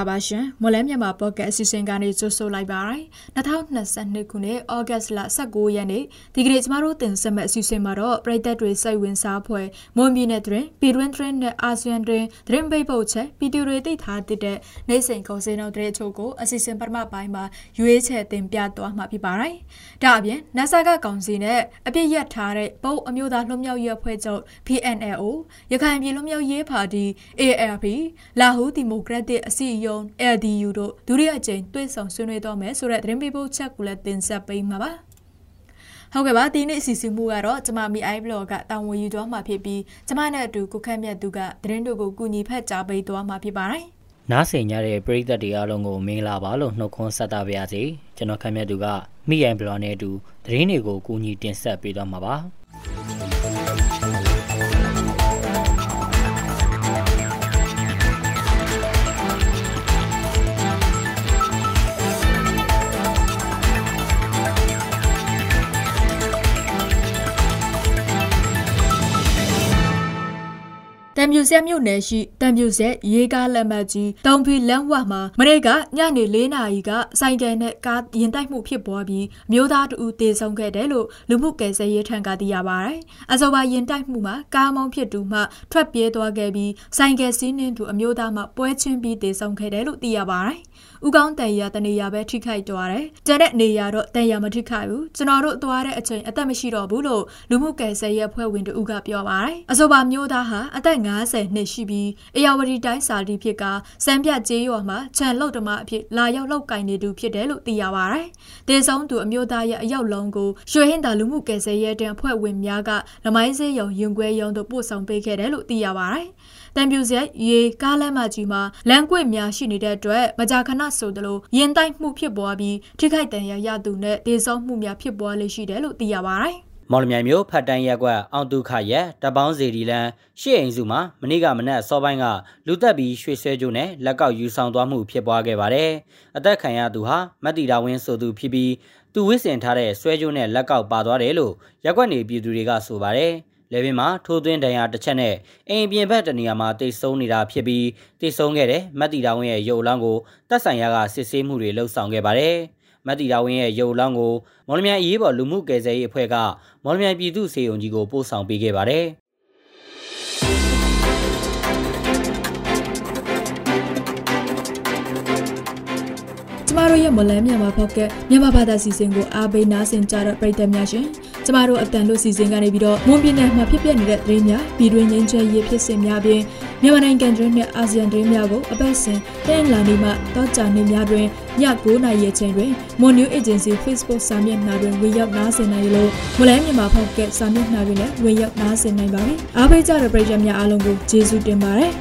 ္ဂလာပါရှင်မော်လမြန်မာပေါ့ကတ်အစီအစဉ်ကနေကြိုဆိုလိုက်ပါရယ်2022ခုနှစ်ဩဂတ်လ19ရက်နေ့ဒီကနေ့ကျမတို့တင်ဆက်မဲ့အစီအစဉ်မှာတော့ပြည်သက်တွေစိတ်ဝင်စားဖွယ်မွန်ပြည်နယ်တွင်ပြည်တွင်းတွင်နဲ့အာဆီယံတွင်သတင်းပိတ်ပုတ်ချက်ပြည်သူတွေသိထားတဲ့နိုင်စိန်ကုန်စည်နှုန်းတဲ့အချို့ကိုအစီအစဉ်ပထမပိုင်းမှာရွေးချယ်တင်ပြသွားမှာဖြစ်ပါရယ်ဒါအပြင် NASA ကကောင်စီနဲ့အပြည့်ရထားတဲ့ပုတ်အမျိုးသားလွှတ်မြောက်ရေးအဖွဲ့ချုပ် PNLO ရခိုင်ပြည်လွှတ်မြောက်ရေးပါတီ ALP လာဟူဒီမိုကရက်တစ်အစီအယုံ LDU တို့ဒုတိယအကြိမ်တွေ့ဆုံဆွေးနွေးတော့မယ်ဆိုတဲ့သတင်းပေးပို့ချက်ကိုလည်းတင်ဆက်ပေးမှာပါဟုတ်ကဲ့ပါဒီနေ့အစီအစဉ်မှုကတော့ကျမမီအိုင်ဘလော့ကတာဝန်ယူသွားမှာဖြစ်ပြီးကျမနဲ့အတူကိုခန့်မြတ်သူကသတင်းတို့ကိုကူညီဖက်ကြားပေးသွားမှာဖြစ်ပါတယ်နားဆင်ကြတဲ့ပရိသတ်တွေအားလုံးကိုမင်္ဂလာပါလို့နှုတ်ခွန်းဆက်တာပါရစေကျွန်တော်ခန့်မြတ်သူကမိအိုင်ဘလော့နဲ့အတူသတင်းတွေကိုကူညီတင်ဆက်ပေးသွားမှာပါ ပြူဆက်မြို့နယ်ရှိတံပြူဆက်ရေကားလက်မှတ်ကြီးတုံဖီလမ်းဝမှာမနေ့ကညနေ၄နာရီကစိုင်ကယ်နဲ့ကားရင်တိုက်မှုဖြစ်ပွားပြီးမျိုးသားတူတေဆုံးခဲ့တယ်လို့လူမှုကယ်ဆယ်ရေးထံကသိရပါတယ်။အဆိုပါရင်တိုက်မှုမှာကားမောင်းဖြစ်သူမှထွက်ပြေးသွားခဲ့ပြီးစိုင်ကယ်စီးနှင်းသူအမျိုးသားမှပွဲချင်းပြီးတေဆုံးခဲ့တယ်လို့သိရပါတယ်။ဥကောင်းတန်ရတနေရပဲထိခိုက်သွားတယ်။ကျန်တဲ့နေရတော့တန်ရမထိခိုက်ဘူး။ကျွန်တော်တို့သွားတဲ့အချိန်အသက်မရှိတော့ဘူးလို့လူမှုကယ်ဆယ်ရေးအဖွဲ့ဝင်တူကပြောပါတယ်။အဆိုပါမျိုးသားဟာအသက်50နှစ်ရှိပြီးအေယာဝတီတိုင်းစာတီဖြစ်ကစံပြကျေးရွာမှာခြံလောက်တမအဖြစ်လာရောက်လောက်ကင်နေသူဖြစ်တယ်လို့သိရပါတယ်။တေဆုံးသူအမျိုးသားရဲ့အယောက်လုံးကိုရွှေဟင်းသာလူမှုကယ်ဆယ်ရေးတန်းအဖွဲ့ဝင်များကလမိုင်းစေးရုံရင်ခွဲရုံတို့ပို့ဆောင်ပေးခဲ့တယ်လို့သိရပါတယ်။တံပြူဆက်ရေကားလမ်းမကြီးမှာလမ်းကွေ့များရှိနေတဲ့အတွက်မကြာခဏဆိုသလိုရင်တိုက်မှုဖြစ်ပွားပြီးထိခိုက်ဒဏ်ရာရသူနဲ့ဒေဆုံးမှုများဖြစ်ပွားလေရှိတယ်လို့သိရပါတယ် မော်လမြိုင်မြို့ဖတ်တန်းရက်ကွက်အောင်တုခရက်တပေါင်းစီဒီလန်ရှေ့အိမ်စုမှာမနေ့ကမနက်စောပိုင်းကလူသက်ပြီးရွှေဆွဲကျိုးနဲ့လက်ကောက်ယူဆောင်သွားမှုဖြစ်ပွားခဲ့ပါတယ်။အသက်ခံရသူဟာမတ်တီတာဝင်းဆိုသူဖြစ်ပြီးသူဝစ်စင်ထားတဲ့ဆွဲကျိုးနဲ့လက်ကောက်ပါသွားတယ်လို့ရက်ကွက်နေပြည်သူတွေကဆိုပါတယ်။လေပင်မှာထိုးသွင်းဒဏ်ရာတစ်ချက်နဲ့အိမ်ပြင်ဘက်တနေရာမှာတိတ်ဆုံးနေတာဖြစ်ပြီးတိတ်ဆုံးခဲ့တဲ့မတ်တီတာဝင်းရဲ့ရုပ်လောင်းကိုတပ်ဆိုင်ရာကစစ်ဆေးမှုတွေလှုပ်ဆောင်ခဲ့ပါတယ်။ မတ်တီတာဝင်းရဲ့ရုပ်လောင်းကိုမော်လမြိုင်အရေးပေါ်လူမှုကယ်ဆယ်ရေးအဖွဲ့ကမော်လမြိုင်ပြည်သူ့စေယုံကြီးကိုပို့ဆောင်ပေးခဲ့ပါတယ်။ကျမတို့ရဲ့မလန်းမြန်မာဖောက်ကမြန်မာဘာသာစီစဉ်ကိုအားပေးနားဆင်ကြတဲ့ပရိသတ်များရှင် ကျမတို့အတန်လို့စီစဉ်ကနေပြီးတော့မွန်ပြည်နယ်မှာဖြစ်ပျက်နေတဲ့သတင်းများပြည်တွင်းငင်းချဲရေးဖြစ်စဉ်များပြင်မြန်မာနိုင်ငံတွင်းနဲ့အာဆီယံတွင်းများကိုအပတ်စဉ်တင်လာနေမှတောကြနေများတွင်ည9:00နာရီအချိန်တွင် Mon New Agency Facebook စာမျက်နှာတွင်ဝင်ရောက်နားဆင်နိုင်လို့မလန်းမြန်မာဖောက်ကစာမျက်နှာတွင်လည်းဝင်ရောက်နားဆင်နိုင်ပါပြီအားပေးကြတဲ့ပရိသတ်များအားလုံးကိုကျေးဇူးတင်ပါတယ်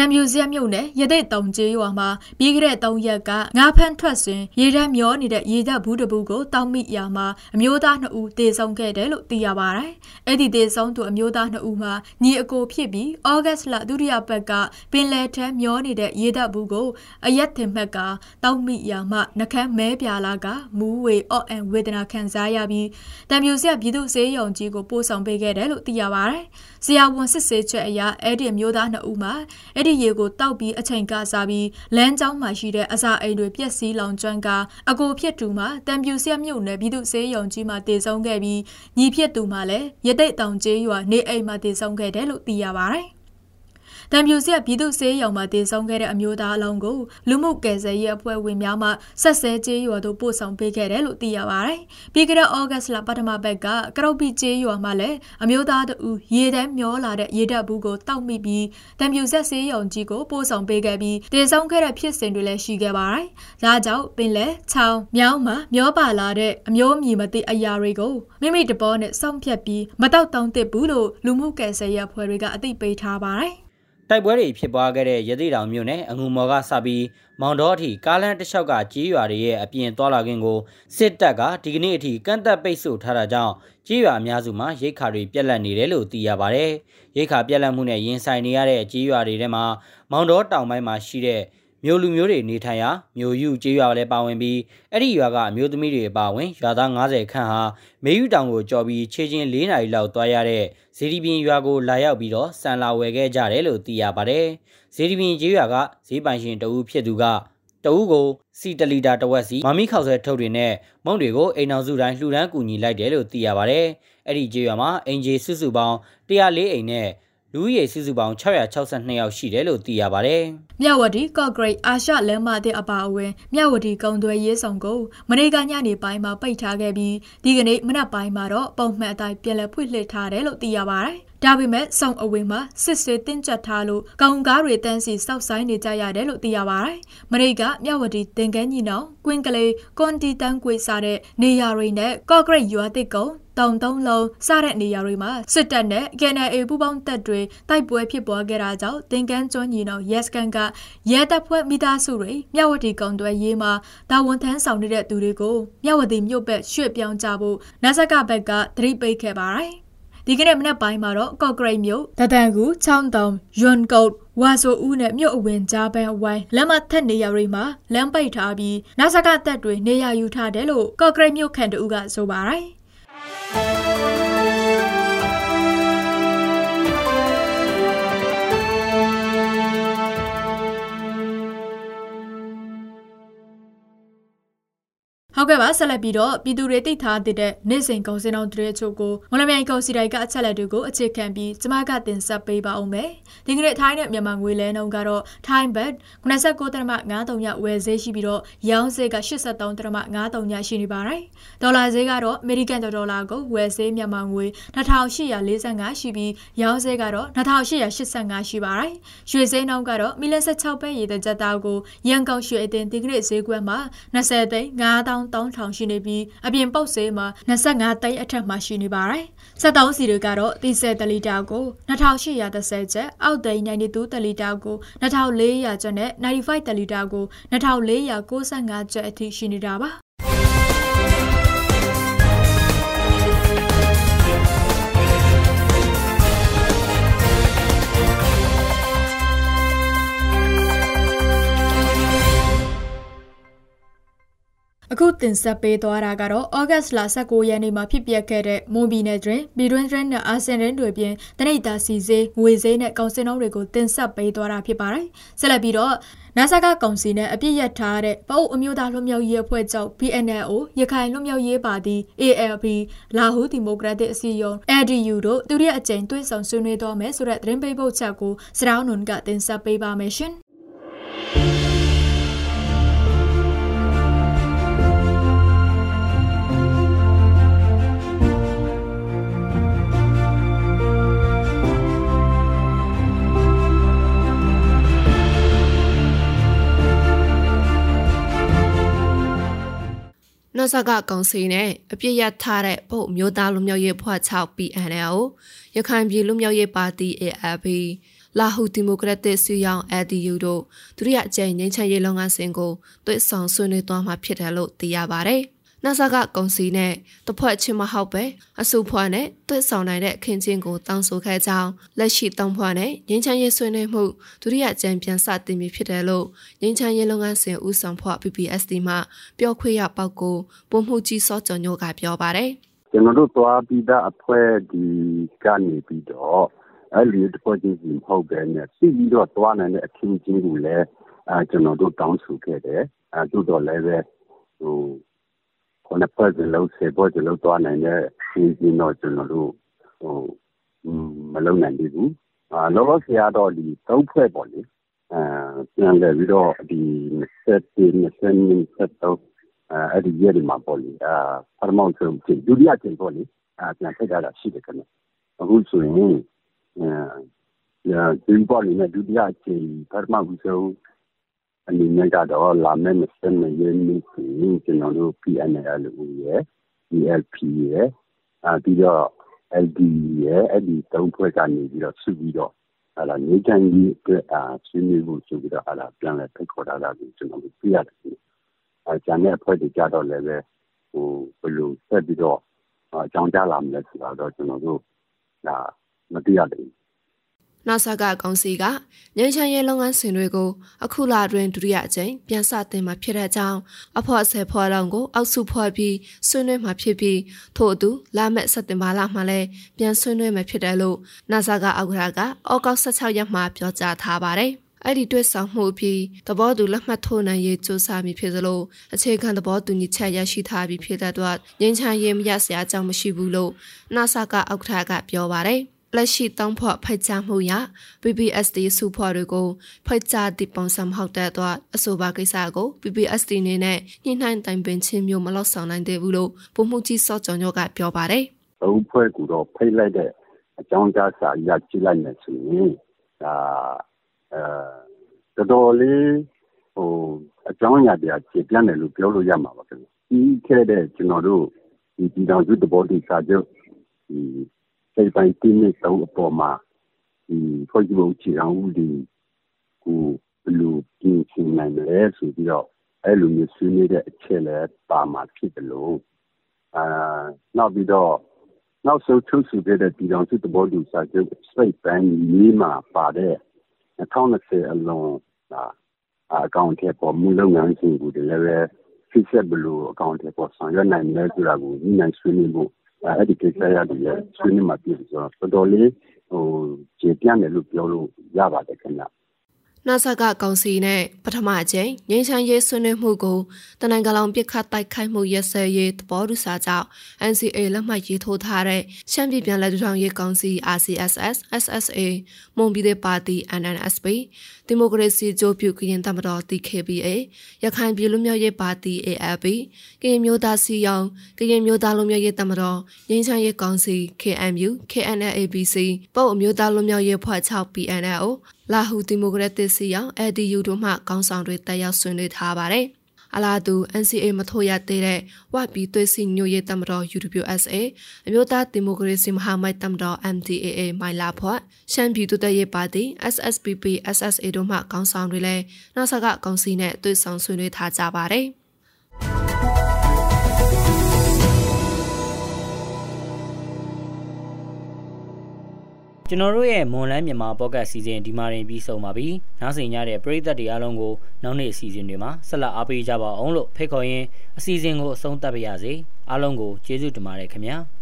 တံမြူစက်မြုပ်နဲ့ရတဲ့တုံကျေးရွာမှာပြီးခဲ့တဲ့၃ရက်ကငါးဖမ်းထွက်စဉ်ရေတန်းမျောနေတဲ့ရေတပ်ဘူးတဘူးကိုတောက်မိရာမှာအမျိုးသား2ဦးတေဆုံးခဲ့တယ်လို့သိရပါတယ်။အဲ့ဒီတေဆုံးသူအမျိုးသား2ဦးမှာညီအကိုဖြစ်ပြီးဩဂတ်လဒုတိယပတ်ကပင်လယ်ထမ်းမျောနေတဲ့ရေတပ်ဘူးကိုအရက်တင်မှတ်ကတောက်မိရာမှာနှကန်းမဲပြာလာကမူးဝေအော့အန်ဝေဒနာခံစားရပြီးတံမြူစက်ပြည်သူစေးရုံကြီးကိုပို့ဆောင်ပေးခဲ့တယ်လို့သိရပါတယ်။ဆရာဝန်စစ်ဆေးချက်အရအဲ့ဒီအမျိုးသား2ဦးမှာအဲ့ဒီဒီရေကိုတောက်ပြီးအချိန်ကစားပြီးလမ်းကြောင်းမှာရှိတဲ့အစာအိမ်တွေပြက်စီးလောင်ကျွမ်းကအကိုဖြစ်သူမှာတံပြူဆက်မြုပ်နယ်ပြည်သူစေးရုံကြီးမှာတည်ဆုံးခဲ့ပြီးညီဖြစ်သူမှာလည်းရတိတ်တောင်ကျေးရွာနေအိမ်မှာတည်ဆုံးခဲ့တယ်လို့သိရပါတယ်။ တံပြူဆက်ပြည်သူ့ဆေးရုံမှာတည်ဆုံခဲ့တဲ့အမျိုးသားအလုံးကိုလူမှုကယ်ဆယ်ရေးအဖွဲ့ဝင်များမှဆက်ဆဲကျေးရွာသို့ပို့ဆောင်ပေးခဲ့တယ်လို့သိရပါတယ်။ပြီးကြတဲ့ဩဂတ်လပထမပတ်ကကရုတ်ပီကျေးရွာမှာလည်းအမျိုးသားတူရေတန်းမျောလာတဲ့ရေတပ်ဘူးကိုတောက်မိပြီးတံပြူဆက်ဆေးရုံကြီးကိုပို့ဆောင်ပေးခဲ့ပြီးတည်ဆုံခဲ့တဲ့ဖြစ်စဉ်တွေလည်းရှိခဲ့ပါတယ်။ဒါကြောင့်ပင်လယ်ချောင်းမြောင်းမှာမျောပါလာတဲ့အမျိုးအမည်မသိအရာတွေကိုမိမိတဘောနဲ့စောင့်ဖြတ်ပြီးမတောက်တောင်းတစ်ဘူးလို့လူမှုကယ်ဆယ်ရေးအဖွဲ့တွေကအသိပေးထားပါတယ်။ တိုက်ပွဲတွေဖြစ်ပွားခဲ့တဲ့ရသေးတောင်မြို့နယ်အငူမော်ကစပြီးမောင်တော်အထိကားလမ်းတစ်လျှောက်ကကြေးရွာတွေရဲ့အပြင်သွားလာခြင်းကိုစစ်တပ်ကဒီကနေ့အထိကန့်သက်ပိတ်ဆို့ထားတာကြောင့်ကြေးရွာအများစုမှာရိတ်ခါတွေပြက်လက်နေတယ်လို့သိရပါဗျ။ရိတ်ခါပြက်လက်မှုနဲ့ရင်ဆိုင်နေရတဲ့ကြေးရွာတွေထဲမှာမောင်တော်တောင်ပိုင်းမှာရှိတဲ့ မြို့လူမျိုးတွေနေထိုင်ရာမြို့ယူကျေးရွာလည်းပါဝင်ပြီးအဲ့ဒီရွာကအမျိုးသမီးတွေအပါအဝင်ရွာသား90ခန့်ဟာမေယူတောင်ကိုကြော်ပြီးခြေချင်း၄နာရီလောက်သွားရတဲ့ဇေဒီပင်ရွာကိုလာရောက်ပြီးတော့ဆန်လာဝယ်ခဲ့ကြတယ်လို့သိရပါတယ်။ဇေဒီပင်ကျေးရွာကဈေးပိုင်ရှင်တဦးဖြစ်သူကတဦးကိုစီတလီတာတဝက်စီမမီခောက်ဆွဲထုတ်တွေနဲ့မုံတွေကိုအိမ်အောင်စုတိုင်းလှူဒန်းကူညီလိုက်တယ်လို့သိရပါတယ်။အဲ့ဒီကျေးရွာမှာအင်ဂျီစုစုပေါင်း104အိမ်နဲ့ လူဦးရေစုစုပေါင်း662ယောက်ရှိတယ်လို့သိရပါတယ်။မြဝတီကော့ဂရိတ်အာရှလမ်းမတဲ့အပါအဝင်မြဝတီကုံသွဲရေးဆောင်ကိုမနေ့ကညနေပိုင်းမှာပိတ်ထားခဲ့ပြီးဒီကနေ့မနက်ပိုင်းမှာတော့ပုံမှန်အတိုင်းပြန်လည်ဖွင့်လှစ်ထားတယ်လို့သိရပါတယ်။ဒါပေမဲ့စောင့်အဝေးမှာစစ်ဆေးတင်းကျပ်ထားလို့ကောင်ကားတွေတန်းစီစောက်ဆိုင်နေကြရတယ်လို့သိရပါတယ်။မရိကမြဝတီတင်ကန်းကြီးနောင်ကွင်းကလေးကွန်တီတန်ကွေစားတဲ့နေရာတွေနဲ့ကော့ဂရိတ်ရွာတစ်ကုန်း တောင်သုံးလုံးစတဲ့နေရာတွေမှာစစ်တပ်နဲ့ KNA ပူးပေါင်းတပ်တွေတိုက်ပွဲဖြစ်ပွားခဲ့တာကြောင့်တင်ကန်းကျွန်းညီနောင်ရဲစကန်ကရဲတပ်ဖွဲ့မိသားစုတွေမြဝတီကောင်တွဲရေးမှာတာဝန်ထမ်းဆောင်နေတဲ့သူတွေကိုမြဝတီမြို့ဘက်ရွှေ့ပြောင်းကြဖို့နတ်ဆက်ကဘက်ကသတိပေးခဲ့ပါတယ်ဒီကနေ့မနက်ပိုင်းမှာတော့ကော့ဂရိတ်မြို့တတန်ကူချောင်းတောင်ယွန်ကုတ်ဝါဆိုဦးနဲ့မြို့အဝင်ကြားပန်းအဝိုင်းလမ်းမထက်နေရာတွေမှာလမ်းပိတ်ထားပြီးနတ်ဆကတပ်တွေနေရာယူထားတယ်လို့ကော့ဂရိတ်မြို့ခံတူကဆိုပါတယ် Bye. ဟုတ်ကဲ့ပါဆက်လက်ပြီးတော့ပြည်သူတွေသိထားတဲ့နေ့စဉ်ကုန်စင်အောင်တွေအချို့ကိုမလမြိုင်ကုန်စီတိုင်းကအချက်လက်တွေကိုအခြေခံပြီးကျမကတင်ဆက်ပေးပါအောင်မယ်ဒီကနေ့ထိုင်းနဲ့မြန်မာငွေလဲနှုန်းကတော့ထိုင်းဘတ်89.53ညဝယ်ဈေးရှိပြီးတော့ရောင်းဈေးက83.53ညရှိနေပါတယ်ဒေါ်လာဈေးကတော့အမေရိကန်ဒေါ်လာကိုဝယ်ဈေးမြန်မာငွေ2845ရှိပြီးရောင်းဈေးကတော့2885ရှိပါတယ်ရွှေဈေးနှုန်းကတော့မီလ16ပဲရေတကြက်သားကိုရန်ကုန်ရွှေအတင်ဒီကနေ့ဈေးကွက်မှာ20သိန်း9000 3000ရှိနေပြီးအပြင်ပုတ်ဆေးမှာ25သိန်းအထက်မှာရှိနေပါတယ်။73စီတွေကတော့30တလီတာကို2830ကျပ်အောက်သိန်း92တလီတာကို2400ကျပ်နဲ့95တလီတာကို2495ကျပ်အထိရှိနေတာပါ အခုတင်ဆက်ပေးသွားတာကတော့ဩဂတ်စ်လ19ရက်နေ့မှာဖြစ်ပျက်ခဲ့တဲ့မွန်ပြည်နယ်တွင်ပြည်တွင်းတွင်နဲ့အာဆင်ရန်တွေပြင်တနိဒာစီစေးငွေစေးနဲ့ကောင်စင်နှုန်းတွေကိုတင်ဆက်ပေးသွားတာဖြစ်ပါတယ်။ဆက်လက်ပြီးတော့နာဆာကကောင်စီနဲ့အပြစ်ရထားတဲ့ပအုပ်အမျိုးသားလွတ်မြောက်ရေးအဖွဲ့ချုပ် PNLO ရခိုင်လွတ်မြောက်ရေးပါတီ ALP လာဟူဒီမိုကရက်တစ်အစည်းအရုံး ADU တို့သူရဲ့အကြိမ်တွေ့ဆုံဆွေးနွေးသွားမယ်ဆိုတဲ့သတင်းပေးပို့ချက်ကိုစရောင်းနွန်ကတင်ဆက်ပေးပါမယ်ရှင်။ နှဆကကောင်စီနဲ့အပြစ်ရထားတဲ့ဗုတ်မျိုးသားလူမျိုးရေးဖွဲ့6 PNL ရခိုင်ပြည်လူမျိုးရေးပါတီ AFP လာဟူဒီမိုကရက်တစ်စီယောင် ADU တို့ဒုတိယအကြိမ်ငင်းချရေးလုပ်ငန်းစဉ်ကိုတွေ့ဆောင်ဆွေးနွေးသွားမှာဖြစ်တယ်လို့သိရပါဗျ။ နာဆာကကုန်စီနဲ့တဖွဲ့ချင်းမဟုတ်ပဲအစုဖွဲ့နဲ့တွေ့ဆောင်နိုင်တဲ့အခင်းချင်းကိုတောင်းဆိုခဲ့ကြောင်းလက်ရှိတောင်းဖွဲ့နဲ့ငင်းချမ်းရေးဆွေးနွေးမှုဒုတိယကြံပြန်စတင်ပြီဖြစ်တယ်လို့ငင်းချမ်းရေးလုပ်ငန်းစဉ်ဦးဆောင်ဖွဲ့ PPSD မှပြောခွင့်ရပောက်ကိုပုံမှုကြီးစောကျော်ညိုကပြောပါတယ်ကျွန်တော်တို့သွားပြီးသားအဖွဲ့ဒီကနေပြီးတော့အဲ့ဒီတဖွဲ့ချင်းစီမဟုတ်ပဲနဲ့စီပြီးတော့သွားနိုင်တဲ့အခင်းချင်းကိုလည်းအဲကျွန်တော်တို့တောင်းဆိုခဲ့တယ်အဲတို့တော့လည်းပဲဟို ခုနှစ်ဖွဲ့စလုံး10ဖွဲ့စလုံးသွားနိုင်တဲ့စီစဉ်တော့ကျွန်တော်တို့ဟိုမလုံနိုင်သေးဘူးအာလောလောဆယ်ကတော့ဒီသုံးဖွဲ့ပေါ့လေအဲပြန်လည်ပြီးတော့ဒီ20 20 23အဲအဲ့ဒီရက်ဒီမှာပေါ့လေအာပထမဆုံးဒုတိယကျင်းပေါ့လေအာပြန်ထည့်ထားတာရှိတယ်ခင်ဗျအခုဆိုရင်အဲဒီပေါ်နေဒုတိယကျင်းပထမဆုံး အနေနဲ့ကတော့လာမယ့်22ရက်နေ့ဆိုရင်ကျွန်တော်တို့ PNL ရယ် ELP ရယ်အာပြီးတော့ LD ရယ်အဲ့ဒီသုံးဖွဲ့ကနေပြီးတော့စုပြီးတော့ဟာလာနေချင်ကြီးအတွက်အာဆွေးနွေးဖို့ဆိုပြီးတော့ဟာလာပြန်လဲဖိတ်ခေါ်တာလာပြီးကျွန်တော်တို့ပြရတယ်အဲကျန်တဲ့အဖွဲ့တွေကြတော့လည်းပဲဟိုဘယ်လိုဆက်ပြီးတော့အကြောင်းကြားလာမလဲဆိုတော့ကျွန်တော်တို့ဒါမသိရသေးဘူး NASA ကကောင်စီကငြိမ်းချမ်းရေးလုပ်ငန်းစဉ်တွေကိုအခုလအတွင်းဒုတိယအကြိမ်ပြန်စတင်မှာဖြစ်တဲ့ကြောင်းအဖော်ဆယ်ဖော်လောင်ကိုအောက်စုဖော်ပြီးဆွေးနွေးမှာဖြစ်ပြီးထို့အတူလာမယ့်စက်တင်ဘာလမှာလည်းပြန်ဆွေးနွေးမှာဖြစ်တယ်လို့ NASA ကအောက်ကရာကဩဂုတ်16ရက်မှာပြောကြားထားပါတယ်။အဲ့ဒီတွေ့ဆောင်မှုအပြီးသဘောတူလက်မှတ်ထိုးနိုင်ရေးစူးစမ်းပြီးဖြစ်သလိုအခြေခံသဘောတူညီချက်ရရှိထားပြီးဖြစ်တဲ့အတွက်ငြိမ်းချမ်းရေးမရစရာအကြောင်းမရှိဘူးလို့ NASA ကအောက်ထကပြောပါတယ်။ လက်ရှိတောင်းဖို့ဖိတ်ကြားမှုရ PPSD စုဖွဲ့တွေကိုဖိတ်ကြားတည်ပုံစံဟုတ်တဲ့အတွက်အဆိုပါကိစ္စကို PPSD နေနဲ့ညှိနှိုင်းတိုင်ပင်ခြင်းမျိုးမလောက်ဆောင်နိုင်သေးဘူးလို့ပုံမှုကြီးစောကျော်ညော့ကပြောပါတယ်။အုပ်ဖွဲ့ကတော့ဖိတ်လိုက်တဲ့အကြောင်းကြားစာရကြည့်လိုက်မယ်ဆိုရင်ဒါအဲတော်တော်လေးဟိုအကြောင်းအရာတွေခြေပြန့်တယ်လို့ပြောလို့ရမှာပါခင်ဗျ။ဒီခဲ့တဲ့ကျွန်တော်တို့ဒီဒီတော်စုတဘောတိစာချုပ်ဒီ စိတ်ပိုင်းတင်းနဲ့တောင်းအပေါ်မှာဒီဖွဲ့စည်းပုံခြေအောင်ဦးဒီကိုဘယ်လိုပြင်ဆင်နိုင်လဲဆိုပြီးတော့အဲ့လိုမျိုးဆွေးနွေးတဲ့အချက်လဲပါမှာဖြစ်တယ်လို့အာနောက်ပြီးတော့နောက်ဆုံးချုပ်ဆိုခဲ့တဲ့ပြည်တော်စုတဘောတူစာချုပ်စိတ်ပိုင်းလေးမှာပါတဲ့2020အလုံးဒါအကောင့်ထဲပေါ်မူလုပ်ငန်းစဉ်ကိုလည်းပဲဖြစ်ဆက်ဘလို့အကောင့်ထဲပေါ်ဆောင်ရွက်နိုင်လဲဆိုတာကိုညှိနှိုင်းဆွေးနွေးဖို့ အဲ့ဒီကိစ္စရတယ်ဆွေးနွေးမှပြည်ဆိုတော့တော်တော်လေးဟိုခြေပြန့်တယ်လို့ပြောလို့ရပါတယ်ခင်ဗျ နာဆာကကောင်စီနဲ့ပထမအကြိမ်ငင်းချမ်းရေးဆွေးနွေးမှုကိုတနင်္ဂနွေပြစ်ခတ်တိုက်ခိုက်မှုရက်စဲရေးသဘောတူစာကြောင့် NCA လက်မှတ်ရေးထိုးထားတဲ့ရှမ်းပြည်ပြန်လည်ထူထောင်ရေးကောင်စီ RCSS SSA မွန်ပြည်ပါတီ NNSP ဒီမိုကရေစီကြိုးပြုကရင်တမတော် TKBA ရခိုင်ပြည်လူမျိုးရေးပါတီ ALP ကရင်မျိုးသားစီယောင်ကရင်မျိုးသားလူမျိုးရေးတမတော်ငင်းချမ်းရေးကောင်စီ KMU KNLABC ပုတ်အမျိုးသားလူမျိုးရေးဖွဲ့6 PNL လာဟူဒီမိုကရက်တစ်စီရောင် ADU တို့မှကောင်းဆောင်တွေတက်ရောက်ဆွေးနွေးထားပါတယ်။အလားတူ NCA မထိုးရသေးတဲ့ဝပြည်သွေးစီညိုရေးတမတော် UWSA အမျိုးသားဒီမိုကရေစီမဟာမိတ်တမတော် MDAA မိုင်လာဖွတ်ရှမ်းပြည်သူ့တပ်ရေးပါတီ SSPP SSA တို့မှကောင်းဆောင်တွေလည်းနောက်ဆက်ကကောင်စီနဲ့တွေ့ဆုံဆွေးနွေးထားကြပါတယ်။ ကျွန်တော်တို့ရဲ့မွန်လန်းမြန်မာပေါ့ကတ်စီစဉ်ဒီမှာရင်ပြီးဆုံးပါပြီ။နားဆင်ကြတဲ့ပရိသတ်တွေအားလုံးကိုနောက်နေ့အစီအစဉ်တွေမှာဆက်လက်အားပေးကြပါအောင်လို့ဖိတ်ခေါ်ရင်းအစီအစဉ်ကိုအဆုံးသတ်ပါရစေ။အားလုံးကိုကျေးဇူးတင်ပါတယ်ခင်ဗျာ။